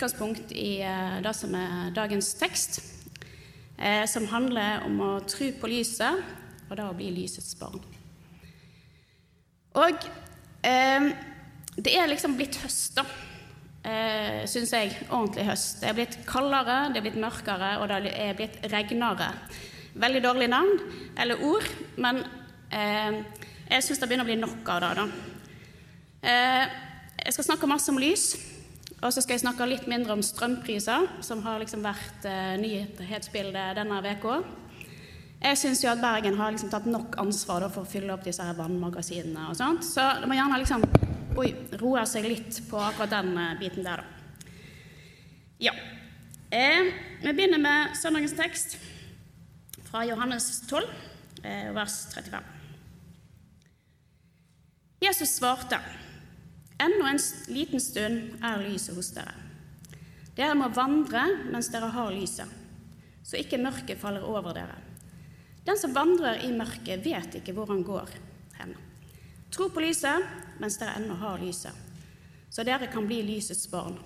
Utgangspunkt i eh, det som er dagens tekst, eh, som handler om å tro på lyset og det å bli lysets barn. Og eh, det er liksom blitt høst, da. Eh, Syns jeg. Ordentlig høst. Det er blitt kaldere, det er blitt mørkere, og det er blitt regnere. Veldig dårlig navn eller ord, men eh, jeg syns det begynner å bli nok av det. da. Eh, jeg skal snakke masse om lys, og så skal jeg snakke litt mindre om strømpriser, som har liksom vært eh, nyhetsbildet denne uka. Jeg syns jo at Bergen har liksom tatt nok ansvar da, for å fylle opp disse her vannmagasinene og sånt, så det må gjerne liksom oi, roe seg litt på akkurat den eh, biten der, da. Ja. Eh, vi begynner med søndagens tekst fra Johannes 12, eh, vers 35. Jesus svarte, Ennå en liten stund er lyset hos dere. Dere må vandre mens dere har lyset, så ikke mørket faller over dere. Den som vandrer i mørket, vet ikke hvor han går hen. Tro på lyset mens dere ennå har lyset, så dere kan bli lysets barn.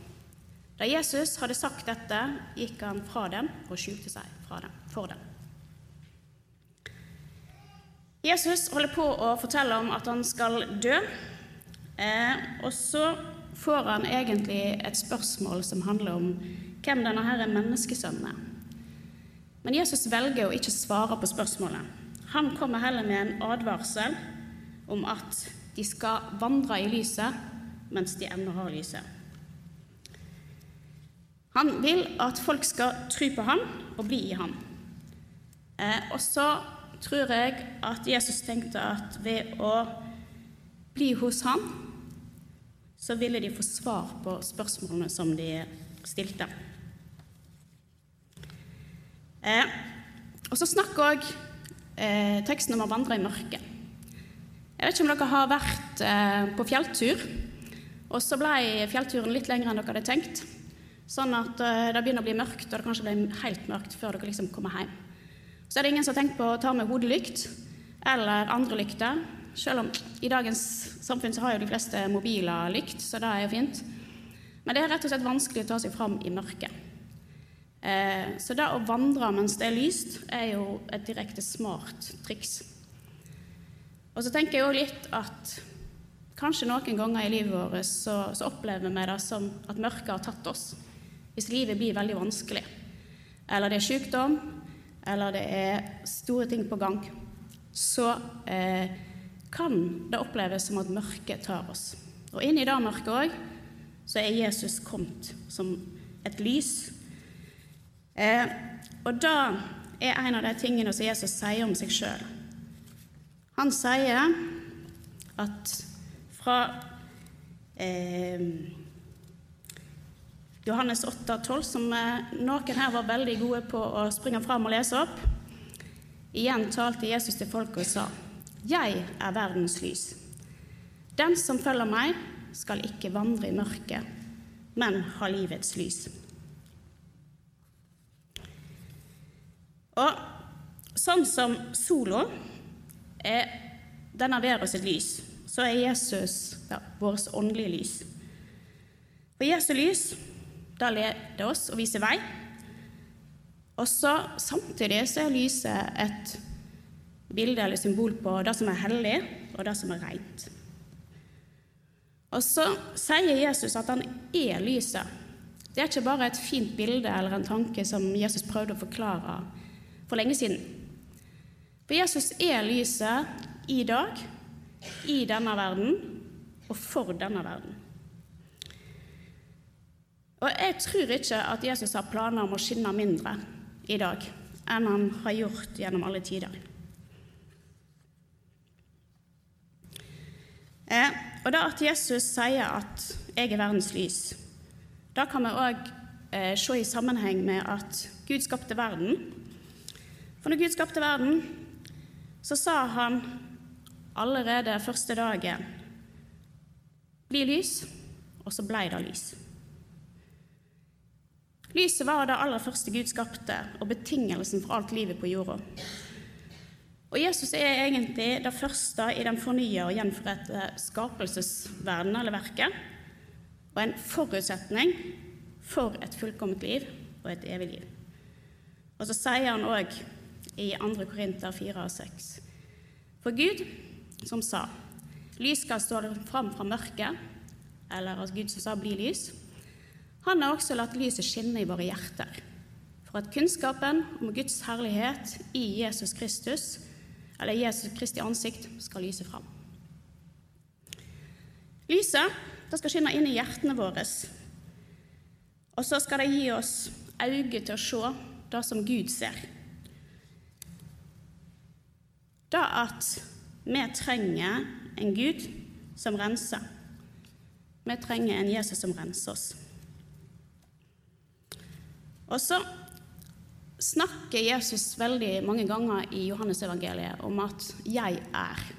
Da Jesus hadde sagt dette, gikk han fra dem og skjulte seg dem, for dem. Jesus holder på å fortelle om at han skal dø, og så får han egentlig et spørsmål som handler om hvem denne her menneskesønnen er. Men Jesus velger å ikke svare på spørsmålet. Han kommer heller med en advarsel om at de skal vandre i lyset mens de ennå har lyset. Han vil at folk skal tro på ham og bli i ham. Eh, og så tror jeg at Jesus tenkte at ved å bli hos ham, så ville de få svar på spørsmålene som de stilte. Eh, og så snakker òg eh, teksten om å vandre i mørket. Jeg vet ikke om dere har vært eh, på fjelltur, og så ble fjellturen litt lengre enn dere hadde tenkt. Sånn at eh, det begynner å bli mørkt, og det kanskje blir helt mørkt før dere liksom kommer hjem. Så er det ingen som har tenkt på å ta med hodelykt eller andre lykter. Selv om i dagens samfunn så har jo de fleste mobiler lykt, så det er jo fint. Men det er rett og slett vanskelig å ta seg fram i mørket. Eh, så det å vandre mens det er lyst, er jo et direkte smart triks. Og så tenker jeg òg litt at kanskje noen ganger i livet vårt så, så opplever vi det som at mørket har tatt oss. Hvis livet blir veldig vanskelig, eller det er sykdom, eller det er store ting på gang, så eh, kan det oppleves som at mørket tar oss. Og inn i det mørket òg så er Jesus kommet som et lys. Eh, og det er en av de tingene som Jesus sier om seg sjøl. Han sier at fra eh, Johannes 8, 12, som noen her var veldig gode på å springe fram og lese opp. Igjen talte Jesus til folket og sa, 'Jeg er verdens lys.' 'Den som følger meg, skal ikke vandre i mørket, men ha livets lys.' Og sånn som sola er denne verden sitt lys, så er Jesus ja, vårt åndelige lys. For Jesu lys da leder oss og viser vei. Og så Samtidig så er lyset et bilde eller symbol på det som er hellig, og det som er rent. Og så sier Jesus at han er lyset. Det er ikke bare et fint bilde eller en tanke som Jesus prøvde å forklare for lenge siden. For Jesus er lyset i dag, i denne verden og for denne verden. Og jeg tror ikke at Jesus har planer om å skinne mindre i dag enn han har gjort gjennom alle tider. Eh, og det at Jesus sier at 'jeg er verdens lys', da kan vi òg eh, se i sammenheng med at Gud skapte verden. For når Gud skapte verden, så sa han allerede første dagen bli lys, og så blei det lys. Lyset var det aller første Gud skapte, og betingelsen for alt livet på jorda. Og Jesus er egentlig det første i den fornya og gjenforente skapelsesverdenen, eller verket, og en forutsetning for et fullkomment liv og et evig liv. Og så sier han òg i 2. Korinter 4 og 6.: For Gud, som sa, lys skal stå fram fra mørket, eller at Gud som sa, bli lys, han har også latt lyset skinne i våre hjerter, for at kunnskapen om Guds herlighet i Jesus Kristus, eller Jesus Kristi ansikt, skal lyse fram. Lyset det skal skinne inn i hjertene våre, og så skal det gi oss øyne til å se det som Gud ser. Det at vi trenger en Gud som renser. Vi trenger en Jesus som renser oss. Og så snakker Jesus veldig mange ganger i Johannesevangeliet om at 'jeg er'.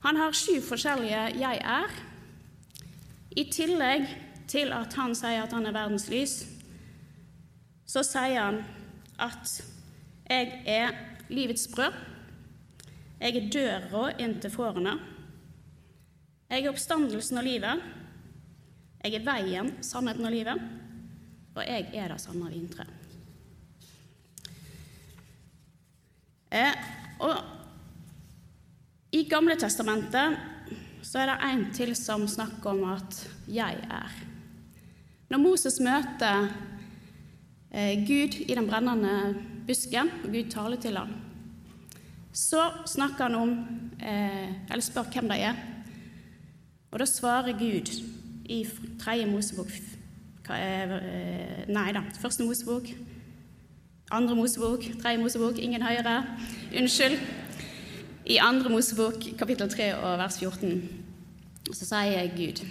Han har sju forskjellige 'jeg er'. I tillegg til at han sier at han er verdens lys, så sier han at 'jeg er livets brød', 'jeg er døra inn til fårene', 'jeg er oppstandelsen og livet', 'jeg er veien, sannheten og livet' og jeg er det samme vintre. Og I Gamle testamentet så er det en til som snakker om at 'jeg er'. Når Moses møter eh, Gud i den brennende busken, og Gud taler til ham, så snakker han om, eh, eller spør hvem det er. Og da svarer Gud i tredje Mosebok Eh, nei da. Første Mosebok, andre Mosebok, tredje Mosebok, ingen høyere. Unnskyld. I andre Mosebok, kapittel 3 og vers 14, så sier Gud,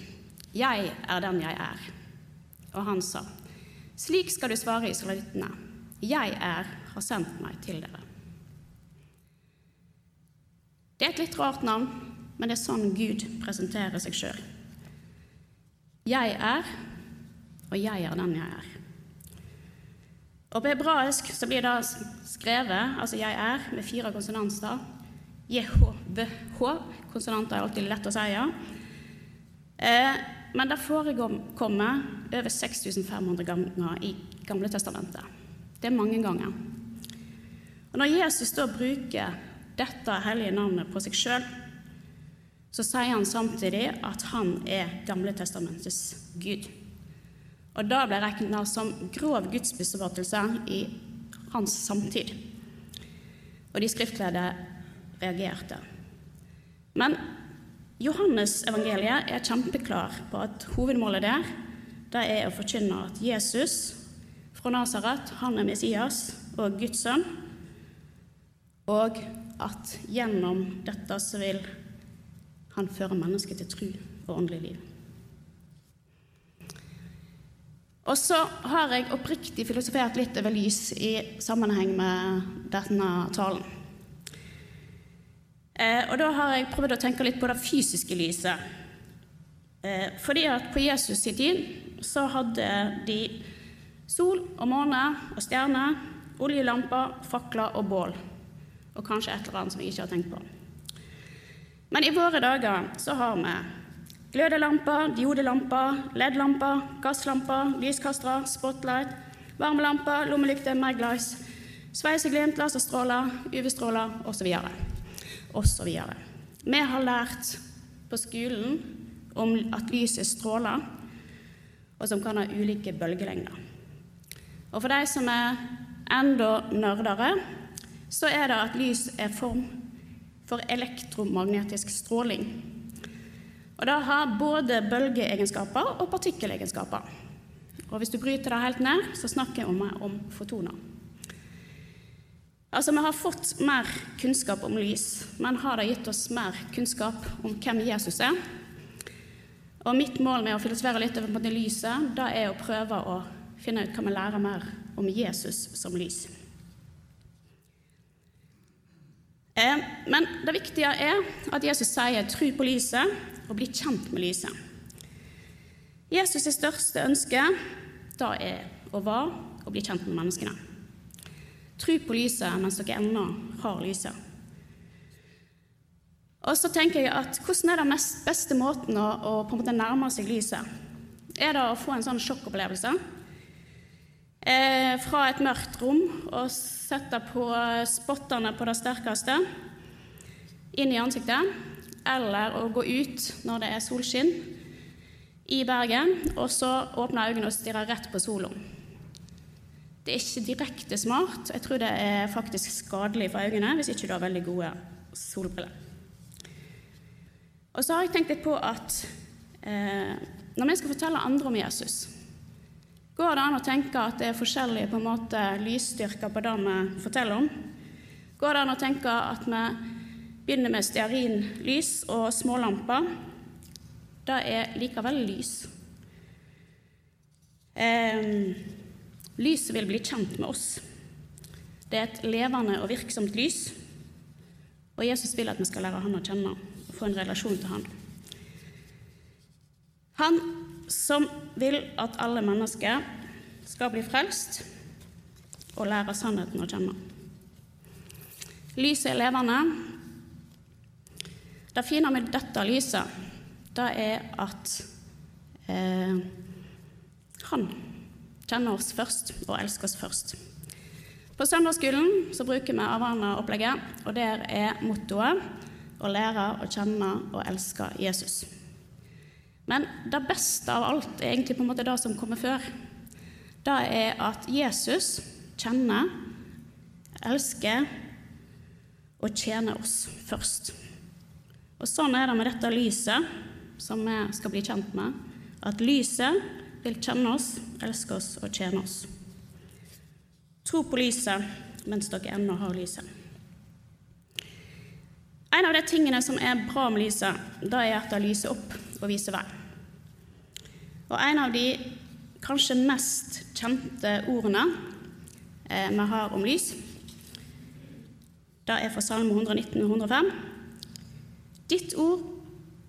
'Jeg er den jeg er'. Og han sa, 'Slik skal du svare israelittene. Jeg er, har sendt meg til dere'. Det er et litt rart navn, men det er sånn Gud presenterer seg sjøl. Jeg er og jeg er den jeg er. Og På hebraisk så blir det skrevet, altså 'jeg er', med fire konsonanter. JHBH. Konsonanter er alltid lett å si. Ja. Eh, men det forekommer over 6500 ganger i Gamle testamentet. Det er mange ganger. Og Når Jesus da bruker dette hellige navnet på seg sjøl, så sier han samtidig at han er Gamle testamentets Gud og det ble regna som grov gudsbesvarelse i hans samtid. Og de skriftlærde reagerte. Men Johannes evangeliet er kjempeklar på at hovedmålet der det er å forkynne at Jesus fra Nasaret, han er Messias og Guds sønn, og at gjennom dette så vil han føre mennesket til tru og åndelig liv. Og så har jeg oppriktig filosofert litt over lys i sammenheng med denne talen. Eh, og da har jeg prøvd å tenke litt på det fysiske lyset. Eh, fordi at på Jesus' sin tid så hadde de sol og måne og stjerner, oljelamper, fakler og bål. Og kanskje et eller annet som jeg ikke har tenkt på. Men i våre dager så har vi Glødelamper, diodelamper, LED-lamper, gasslamper, lyskastere, spotlight, varmelamper, lommelykter, Maglice, sveiseglimt, laserstråler, UV-stråler osv. osv. Vi har lært på skolen om at lys er stråler, og som kan ha ulike bølgelengder. Og for de som er enda nerdere, så er det at lys er form for elektromagnetisk stråling. Og det har både bølgeegenskaper og partikkelegenskaper. Og hvis du bryter det helt ned, så snakker jeg om, fotoner. Altså, Vi har fått mer kunnskap om lys, men har det gitt oss mer kunnskap om hvem Jesus er? Og mitt mål med å filosofere litt over lyset det er å prøve å finne ut hva vi lærer mer om Jesus som lys. Eh, men det viktige er at Jesus sier 'tru på lyset' og bli kjent med lyset. Jesus' største ønske da er og var å bli kjent med menneskene. Tru på lyset mens dere ennå har lyset. Og så tenker jeg at Hvordan er den beste måten å, å, på en måte nærme seg lyset? Er det å få en sånn sjokkopplevelse? Eh, fra et mørkt rom og setter på spottene på det sterkeste inn i ansiktet? Eller å gå ut når det er solskinn i Bergen, og så åpne øynene og stirre rett på sola? Det er ikke direkte smart. Jeg tror det er faktisk skadelig for øynene hvis ikke du har veldig gode solbriller. Og så har jeg tenkt litt på at eh, når vi skal fortelle andre om Jesus, går det an å tenke at det er forskjellige på en måte lysstyrker på det vi forteller om? Går det an å tenke at vi begynner med stearinlys og smålamper? Det er likevel lys. Eh, lyset vil bli kjent med oss. Det er et levende og virksomt lys, og Jesus vil at vi skal lære han å kjenne og få en relasjon til han. Han som vil at alle mennesker skal bli frelst og lære sannheten å kjenne. Lyset er levende. Det fine med dette lyset, det er at eh, han kjenner oss først og elsker oss først. På søndagsskolen så bruker vi Avarna-opplegget, og der er mottoet å lære å kjenne og elske Jesus. Men det beste av alt er egentlig på en måte det som kommer før. Det er at Jesus kjenner, elsker og tjener oss først. Og Sånn er det med dette lyset som vi skal bli kjent med. At lyset vil kjenne oss, elske oss og tjene oss. Tro på lyset mens dere ennå har lyset. En av de tingene som er bra med lyset, da er at det lyser opp og vise vei. Og en av de kanskje mest kjente ordene eh, vi har om lys, det er fra Salme 119 og 105. Ditt ord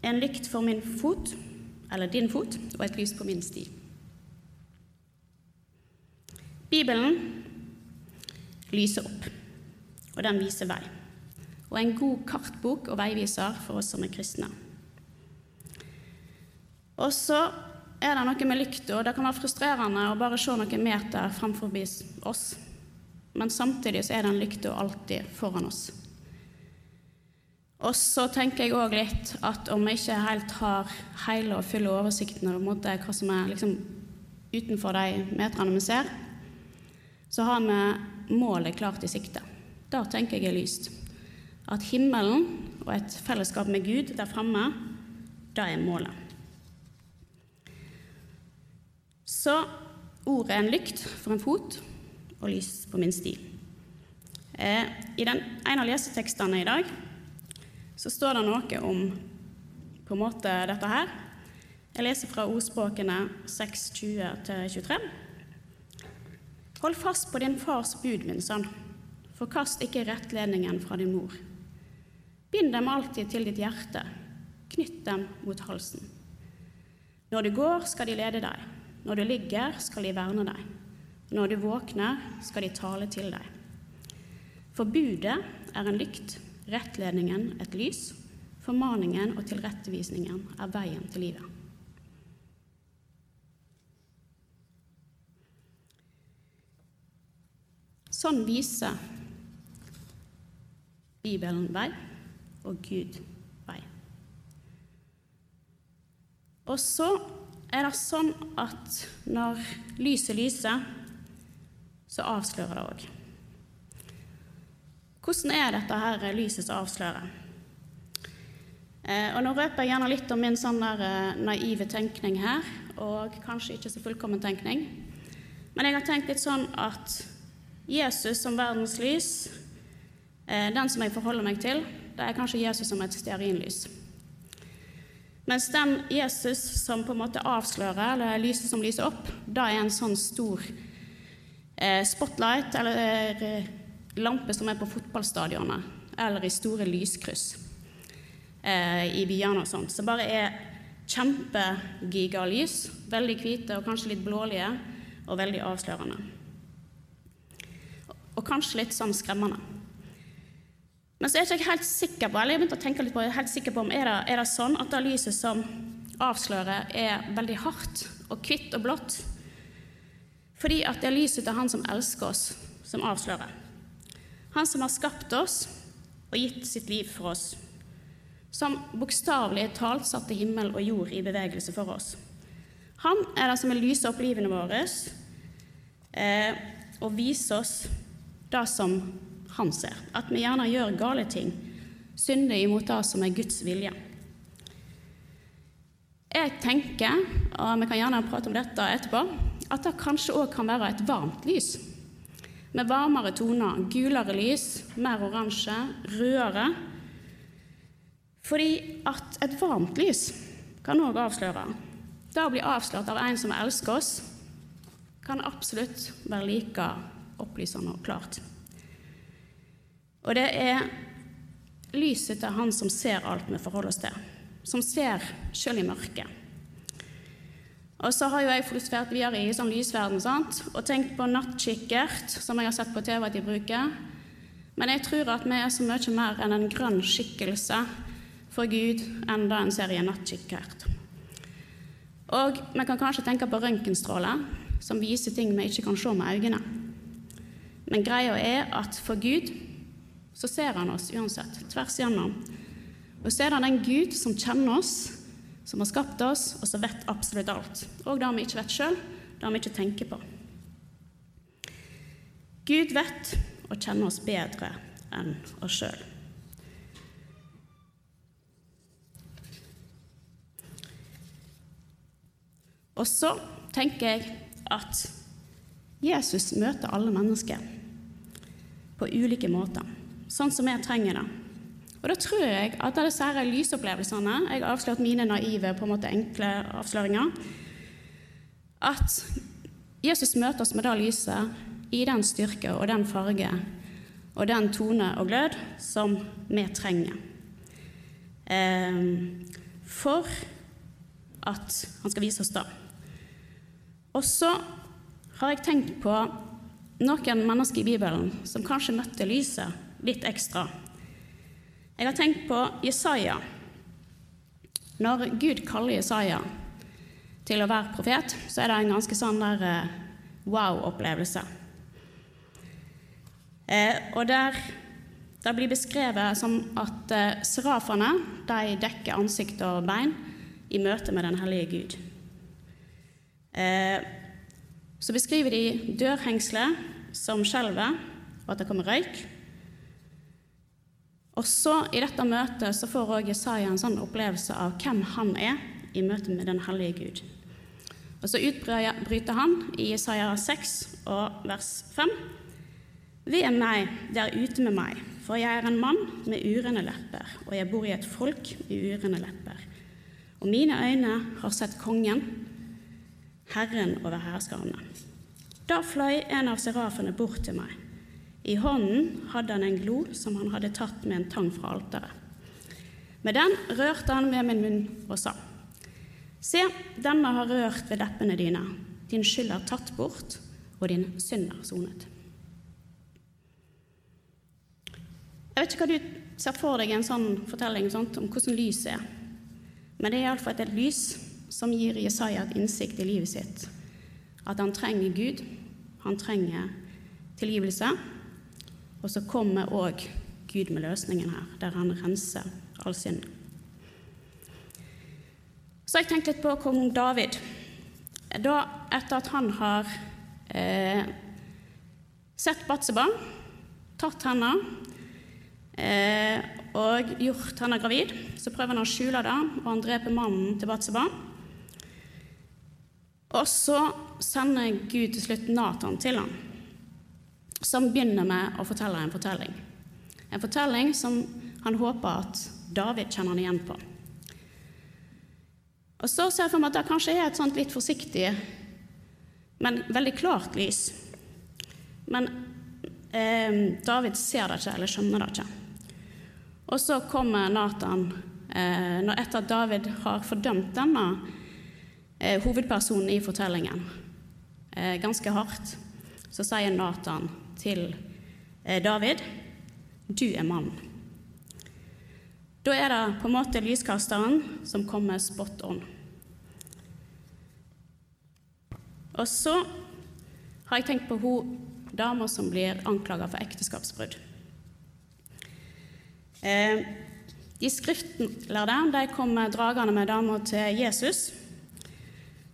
er en lykt for min fot, eller din fot, og et lys på min sti. Bibelen lyser opp, og den viser vei og en god kartbok og veiviser for oss som er kristne. Og så er det noe med lykta. Det kan være frustrerende å bare se noen meter framfor oss, men samtidig så er den lykta alltid foran oss. Og så tenker jeg òg litt at om vi ikke helt har hele og fulle oversikten over hva som er liksom utenfor de meterne vi ser, så har vi målet klart i sikte. Da tenker jeg er lyst at himmelen og et fellesskap med Gud der framme, det er målet. Så ordet er en lykt for en fot og lys på min sti. Eh, I den, en av lesetekstene i dag så står det noe om på en måte dette her. Jeg leser fra ordspråkene 6.20-23. Hold fast på din fars bud, min sønn. Forkast ikke rettledningen fra din mor. Bind dem alltid til ditt hjerte, knytt dem mot halsen. Når du går, skal de lede deg. Når du ligger, skal de verne deg. Når du våkner, skal de tale til deg. For budet er en lykt, rettledningen et lys, formaningen og tilrettevisningen er veien til livet. Sånn viser Bibelen vei og Gud vei. Og så er det sånn at når lyset lyser, så avslører det òg. Hvordan er dette her lyset som avslører? Eh, og Nå røper jeg gjerne litt om min sånn der eh, naive tenkning her, og kanskje ikke så fullkommen tenkning. Men jeg har tenkt litt sånn at Jesus som verdens lys, eh, den som jeg forholder meg til, det er kanskje Jesus som et stearinlys. Mens den Jesus som på en måte avslører, eller lyset som lyser opp, da er en sånn stor eh, spotlight eller eh, lampe som er på fotballstadioner, eller i store lyskryss eh, i byene og sånt. Som bare er kjempegigalys, veldig hvite og kanskje litt blålige, og veldig avslørende. Og kanskje litt sånn skremmende. Men så er jeg ikke helt sikker på eller jeg begynte å tenke litt på, jeg er helt sikker på om er det, er det sånn at det lyset som avslører, er veldig hardt og hvitt og blått. Fordi at det er lyset til Han som elsker oss, som avslører. Han som har skapt oss og gitt sitt liv for oss. Som bokstavelig talt satte himmel og jord i bevegelse for oss. Han er det som vil lyse opp livene våre eh, og vise oss det som han ser. At vi gjerne gjør gale ting, synder imot det som er Guds vilje. Jeg tenker, og vi kan gjerne prate om dette etterpå, at det kanskje òg kan være et varmt lys. Med varmere toner, gulere lys, mer oransje, rødere. Fordi at et varmt lys kan òg avsløre. Det å bli avslørt av en som elsker oss, kan absolutt være like opplysende og klart. Og det er lyset til Han som ser alt vi forholder oss til, som ser sjøl i mørket. Og så har jo jeg filosofert videre i sånn lysverden sant? og tenkt på nattkikkert, som jeg har sett på TV at de bruker. Men jeg tror at vi er så mye mer enn en grønn skikkelse for Gud enn det en ser i en nattkikkert. Og vi kan kanskje tenke på røntgenstråler, som viser ting vi ikke kan se med øynene. Men greia er at for Gud så ser han oss uansett, tvers igjennom. Og så er det den Gud som kjenner oss, som har skapt oss, og som vet absolutt alt. Og det vi ikke vet sjøl, det vi ikke tenker på. Gud vet og kjenner oss bedre enn oss sjøl. Og så tenker jeg at Jesus møter alle mennesker på ulike måter sånn som jeg trenger det. Og da tror jeg at disse her lysopplevelsene Jeg har avslørt mine naive, på en måte enkle avsløringer. At Jesus møter oss med det lyset i den styrke og den farge og den tone og glød som vi trenger. Eh, for at han skal vise oss det. Og så har jeg tenkt på noen mennesker i Bibelen som kanskje møtte lyset litt ekstra. Jeg har tenkt på Jesaja. Når Gud kaller Jesaja til å være profet, så er det en ganske sånn der eh, wow-opplevelse. Eh, og der det blir beskrevet som at eh, serafene de dekker ansikt og bein i møte med den hellige Gud. Så beskriver de dørhengselet som skjelver, og at det kommer røyk. Og så I dette møtet så får også Jesaja en sånn opplevelse av hvem han er i møte med den hellige Gud. Og Så utbryter han i Jesaja 6 og vers 5. Ved meg, der ute med meg, for jeg er en mann med urene lepper, og jeg bor i et folk med urene lepper. Og mine øyne har sett Kongen, Herren over hærskarene. Da fløy en av serafene bort til meg. I hånden hadde han en glo som han hadde tatt med en tang fra alteret. Med den rørte han ved min munn og sa:" Se, denne har rørt ved leppene dine. Din skyld er tatt bort, og din synd er sonet. Jeg vet ikke hva du ser for deg i en sånn fortelling sånt, om hvordan lyset er. Men det er iallfall et lys som gir Jesaja et innsikt i livet sitt. At han trenger Gud, han trenger tilgivelse, og så kommer òg Gud med løsningen her, der han renser all synd. Så har jeg tenkt litt på kong David. Da, etter at han har eh, sett Batseba, tatt henne eh, og gjort henne gravid, så prøver han å skjule det, og han dreper mannen til Batseba. Og så sender Gud til slutt Nathan til ham som begynner med å fortelle en fortelling. En fortelling som han håper at David kjenner han igjen på. Og så ser jeg for meg at det kanskje er et sånt litt forsiktig, men veldig klart lys. Men eh, David ser det ikke, eller skjønner det ikke. Og så kommer Nathan eh, når etter at David har fordømt denne eh, hovedpersonen i fortellingen eh, ganske hardt, så sier Nathan til eh, David du er mannen. Da er det på en måte lyskasteren som kommer spot on. Og så har jeg tenkt på hun dama som blir anklaga for ekteskapsbrudd. Eh, de skriftlærde de kommer dragende med dama til Jesus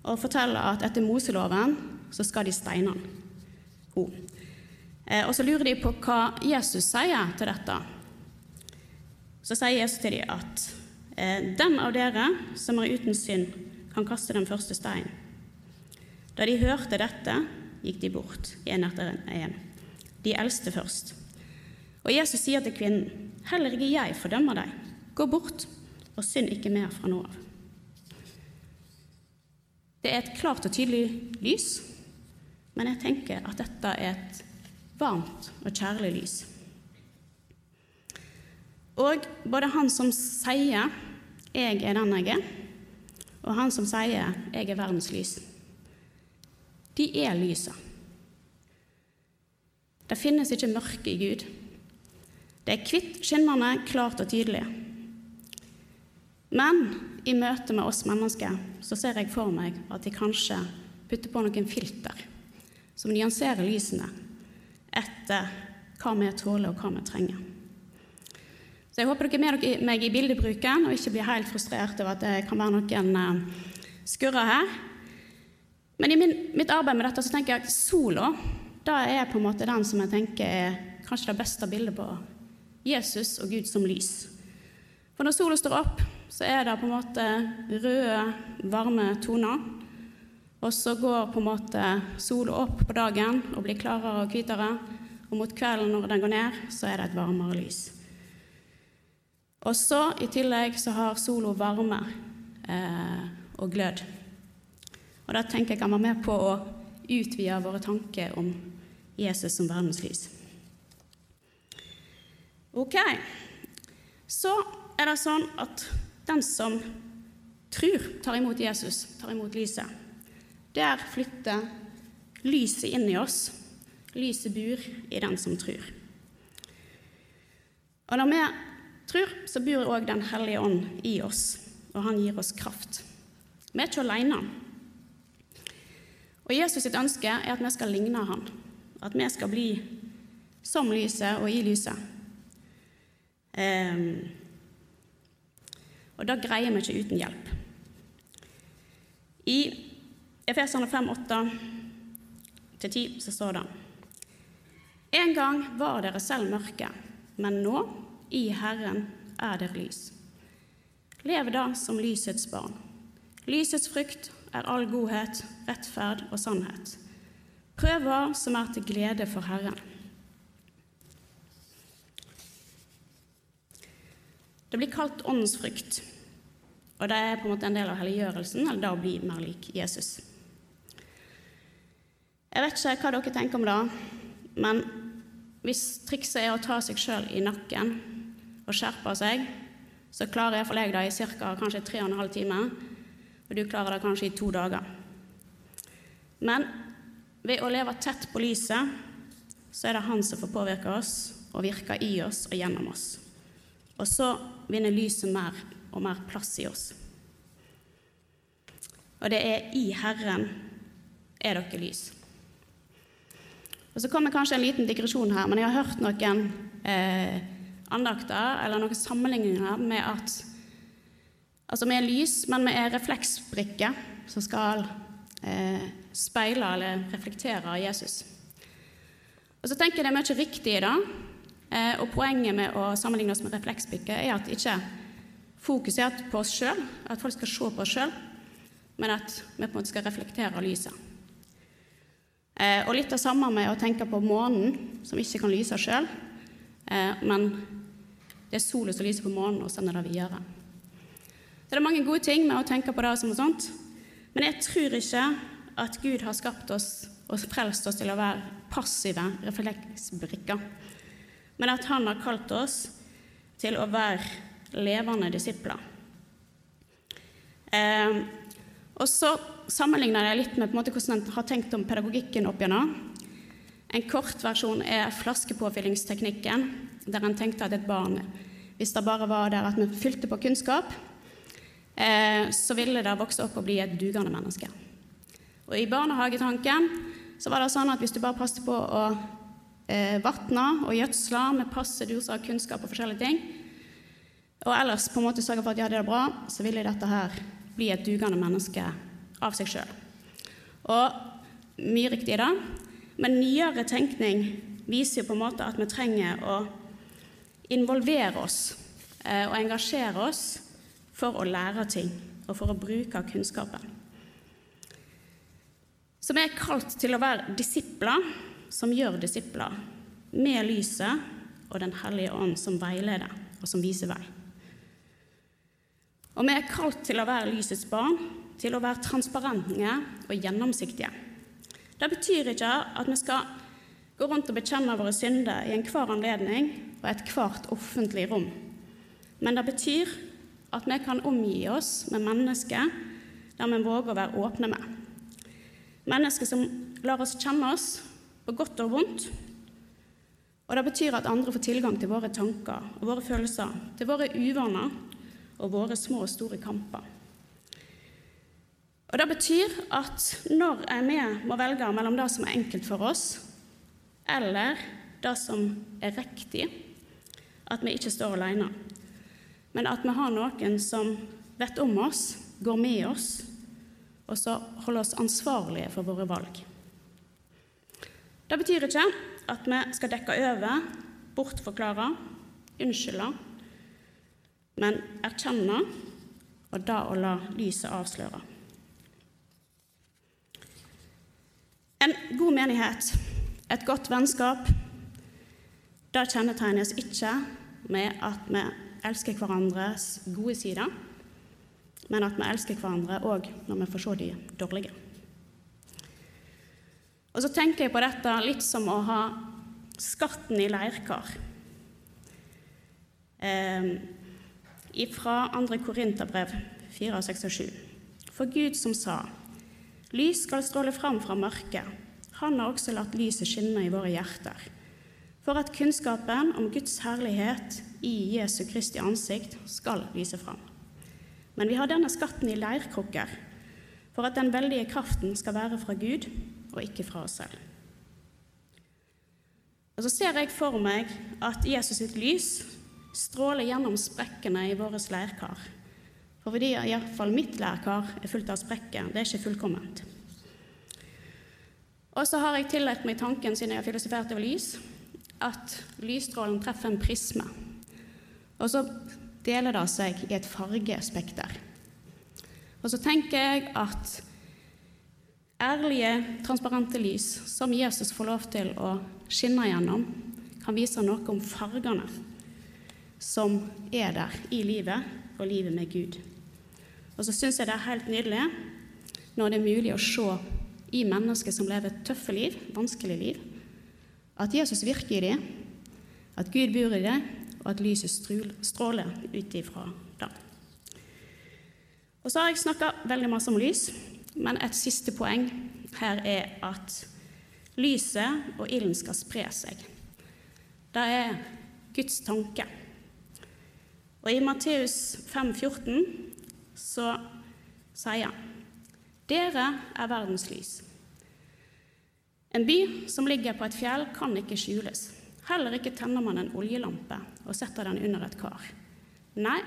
og forteller at etter Moseloven så skal de steine henne. Eh, og så lurer de på hva Jesus sier til dette. Så sier Jesus til dem at eh, den av dere som er uten synd, kan kaste den første steinen. Da de hørte dette, gikk de bort, en etter en. De eldste først. Og Jesus sier til kvinnen, heller ikke jeg fordømmer deg. Gå bort og synd ikke mer fra nå av. Det er et klart og tydelig lys, men jeg tenker at dette er et varmt og kjærlig lys. Og både han som sier 'jeg er den jeg er', og han som sier 'jeg er verdens lys', de er lyset. Det finnes ikke mørke i Gud. Det er hvitt, skinnende, klart og tydelig. Men i møte med oss mennesker så ser jeg for meg at de kanskje putter på noen filter som nyanserer lysene etter hva vi tåler og hva vi trenger. Så jeg håper dere er med meg i bildebruken og ikke blir helt frustrert over at det kan være noen eh, skurrer her. Men i min, mitt arbeid med dette så tenker jeg at sola da er på en måte den som jeg tenker er kanskje det beste bildet på Jesus og Gud som lys. For når sola står opp, så er det på en måte røde, varme toner. Og så går på en måte sola opp på dagen og blir klarere og hvitere. Og mot kvelden når den går ned, så er det et varmere lys. Og så i tillegg så har sola varme eh, og glød. Og da tenker jeg kan være med på å utvide våre tanker om Jesus som verdens lys. Ok, så er det sånn at den som tror, tar imot Jesus, tar imot lyset. Der flytter lyset inn i oss. Lyset bor i den som tror. Og når vi tror, så bor òg Den hellige ånd i oss, og han gir oss kraft. Vi er ikke alene. Og Jesus sitt ønske er at vi skal ligne han, at vi skal bli som lyset og i lyset. Um, og det greier vi ikke uten hjelp. I Efeserne 5, 8-10 så står det En gang var dere selv mørke, men nå, i Herren, er dere lys. Lev da som lysets barn. Lysets frukt er all godhet, rettferd og sannhet. Prøver som er til glede for Herren. Det blir kalt åndsfrykt, og det er på en måte en del av helliggjørelsen, eller det å bli mer lik Jesus. Jeg vet ikke hva dere tenker om det, men hvis trikset er å ta seg sjøl i nakken og skjerpe seg, så klarer iallfall jeg det i ca. kanskje tre og en og du klarer det kanskje i to dager. Men ved å leve tett på lyset, så er det Han som får påvirke oss og virke i oss og gjennom oss. Og så vinner lyset mer og mer plass i oss. Og det er i Herren er dere lys. Og Så kommer kanskje en liten digresjon her, men jeg har hørt noen eh, andakter eller noen sammenligninger med at altså vi er lys, men vi er refleksbrikker som skal eh, speile eller reflektere Jesus. Og så tenker jeg det er mye riktig i det. Eh, og poenget med å sammenligne oss med refleksbrikker er at ikke fokuset er på oss sjøl, at folk skal se på oss sjøl, men at vi på en måte skal reflektere lyset. Eh, og litt det samme med å tenke på månen, som ikke kan lyse sjøl, eh, men det er sola som lyser på månen, og sånn er det videre. Det er mange gode ting med å tenke på det som sånt, men jeg tror ikke at Gud har skapt oss og frelst oss til å være passive refleksbrikker, men at Han har kalt oss til å være levende disipler. Eh, og så sammenligner jeg litt med måte hvordan en har tenkt om pedagogikken opp gjennom. En kort versjon er flaskepåfyllingsteknikken, der en tenkte at et barn, hvis det bare var der at vi fylte på kunnskap, eh, så ville det vokse opp og bli et dugende menneske. Og I barnehagetanken så var det sånn at hvis du bare passet på å eh, vatne og gjødsle med passe doser av kunnskap og forskjellige ting, og ellers på en måte sørge for at ja, det bra, så ville dette her bli et dugende menneske av seg sjøl. Og mye riktig i det, men nyere tenkning viser jo på en måte at vi trenger å involvere oss eh, og engasjere oss for å lære ting og for å bruke kunnskapen. Så vi er kalt til å være disipler som gjør disipler, med lyset og Den hellige ånd som veileder og som viser vei. Og vi er kalt til å være lysets barn, til å være transparente og gjennomsiktige. Det betyr ikke at vi skal gå rundt og bekjenne våre synder i enhver anledning og ethvert offentlig rom. Men det betyr at vi kan omgi oss med mennesker der vi våger å være åpne med. Mennesker som lar oss kjenne oss på godt og vondt. Og det betyr at andre får tilgang til våre tanker og våre følelser, til våre uvaner og våre små og store kamper. Og Det betyr at når vi må velge mellom det som er enkelt for oss, eller det som er riktig, at vi ikke står alene, men at vi har noen som vet om oss, går med oss og så holder oss ansvarlige for våre valg. Det betyr ikke at vi skal dekke over, bortforklare, unnskylde, men erkjenne og da å la lyset avsløre. En god menighet, et godt vennskap, det kjennetegnes ikke med at vi elsker hverandres gode sider men at vi elsker hverandre òg når vi får se de dårlige. Og så tenker jeg på dette litt som å ha skatten i leirkar. Eh, fra 2. Korinterbrev 4, 6 og 7. For Gud som sa, lys skal stråle fram fra mørket, han har også latt lyset skinne i våre hjerter, for at kunnskapen om Guds herlighet i Jesu Kristi ansikt skal lyse fram. Men vi har denne skatten i leirkrukker for at den veldige kraften skal være fra Gud og ikke fra oss selv. Og så ser jeg for meg at Jesus sitt lys stråler gjennom sprekkene i våre leirkar. For fordi iallfall mitt leirkar er fullt av sprekker, det er ikke fullkomment. Og så har jeg tillagt meg tanken, siden jeg har filosofert over lys, at lysstrålen treffer en prisme. Og så deler det seg i et fargespekter. Og så tenker jeg at ærlige, transparente lys som Jesus får lov til å skinne gjennom, kan vise noe om fargene som er der i livet og livet med Gud. Og så syns jeg det er helt nydelig når det er mulig å se i mennesker som lever tøffe liv, vanskelige liv, at Jesus virker i dem, at Gud bor i dem, og at lyset stråler ut ifra dem. Og så har jeg snakka veldig masse om lys, men et siste poeng her er at lyset og ilden skal spre seg. Det er Guds tanke. Og i Matteus 5,14 så sier han dere er verdens lys. En by som ligger på et fjell, kan ikke skjules. Heller ikke tenner man en oljelampe og setter den under et kar. Nei,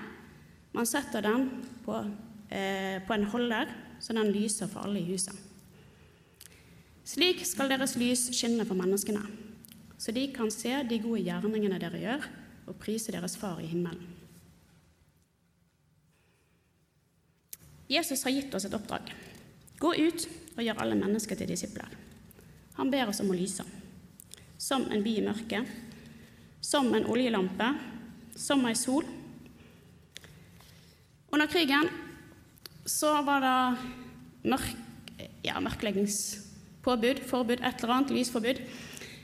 man setter den på, eh, på en holder, så den lyser for alle i huset. Slik skal deres lys skinne for menneskene, så de kan se de gode gjerningene dere gjør, og prise deres Far i himmelen. Jesus har gitt oss et oppdrag. Gå ut og gjør alle mennesker til disipler. Han ber oss om å lyse som en by i mørket, som en oljelampe, som ei sol. Under krigen så var det mørk, ja, mørkleggingspåbud, forbud, et eller annet, lysforbud.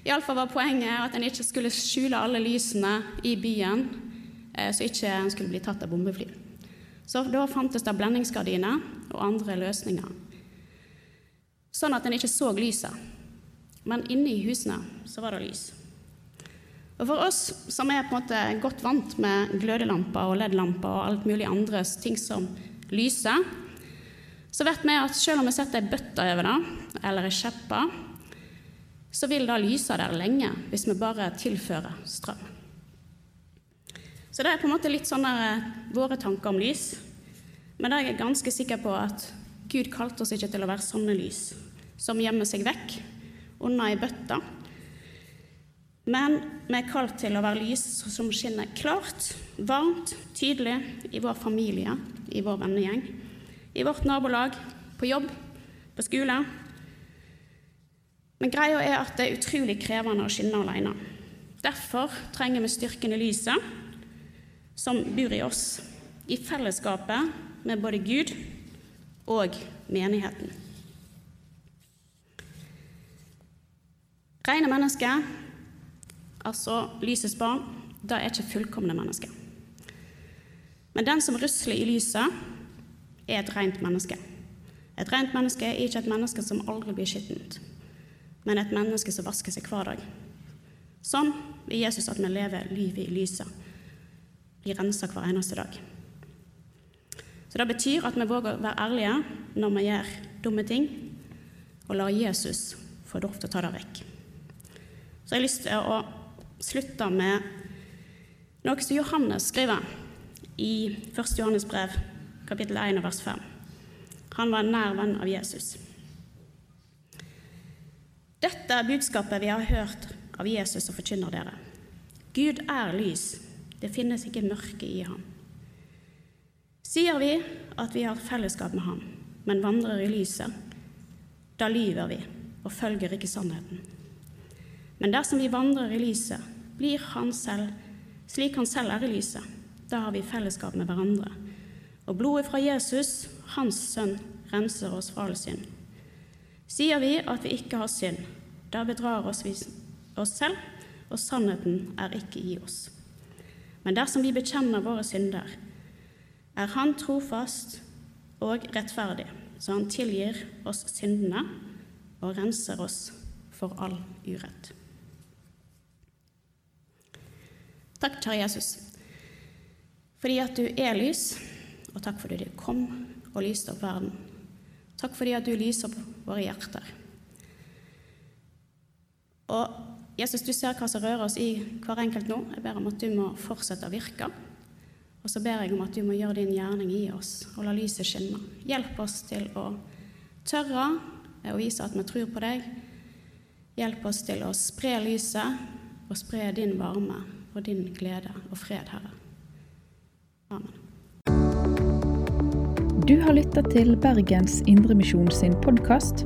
Iallfall var poenget at en ikke skulle skjule alle lysene i byen, eh, så ikke en skulle bli tatt av bombefly. Så da fantes det blendingsgardiner og andre løsninger, sånn at en ikke så lyset. Men inne i husene så var det lys. Og For oss som er på en måte godt vant med glødelamper og LED-lamper og alt mulig andre ting som lyser, så vet vi at selv om vi setter ei bøtte over det, eller ei skjeppe, så vil det lyse der lenge hvis vi bare tilfører strøm. Så det er på en måte litt sånn der, våre tanker om lys. Men jeg er ganske sikker på at Gud kalte oss ikke til å være sånne lys som gjemmer seg vekk unna ei bøtte. Men vi er kalt til å være lys som skinner klart, varmt, tydelig i vår familie, i vår vennegjeng, i vårt nabolag, på jobb, på skole. Men greia er at det er utrolig krevende å skinne alene. Derfor trenger vi styrken i lyset som bor i oss, i fellesskapet med både Gud og menigheten. Rene mennesker, altså lysets barn, det er ikke fullkomne mennesker. Men den som rusler i lyset, er et rent menneske. Et rent menneske er ikke et menneske som aldri blir skittent, men et menneske som vasker seg hver dag. Sånn vil Jesus at vi lever livet i lyset, blir rensa hver eneste dag. Så Det betyr at vi våger å være ærlige når vi gjør dumme ting, og lar Jesus få lov til å ta det vekk. Så jeg har lyst til å slutte med noe som Johannes skriver i 1. Johannes brev, kapittel 1 vers 5. Han var en nær venn av Jesus. Dette er budskapet vi har hørt av Jesus og forkynner dere. Gud er lys. Det finnes ikke mørke i ham. Sier vi at vi har fellesskap med ham, men vandrer i lyset, da lyver vi og følger ikke sannheten. Men dersom vi vandrer i lyset, blir han selv slik han selv er i lyset. Da har vi fellesskap med hverandre. Og blodet fra Jesus, hans sønn, renser oss fra all synd. Sier vi at vi ikke har synd, da bedrar vi oss selv, og sannheten er ikke i oss. Men dersom vi bekjenner våre synder, er Han trofast og rettferdig, så Han tilgir oss syndene og renser oss for all urett. Takk, kjære Jesus, fordi at du er lys, og takk fordi du kom og lyste opp verden. Takk fordi at du lyser opp våre hjerter. Og Jesus, du ser hva som rører oss i hver enkelt nå. Jeg ber om at du må fortsette å virke. Og så ber jeg om at du må gjøre din gjerning i oss og la lyset skinne. Hjelp oss til å tørre å vise at vi tror på deg. Hjelp oss til å spre lyset og spre din varme og din glede og fred, Herre. Amen. Du har lytta til Bergens Indremisjon sin podkast.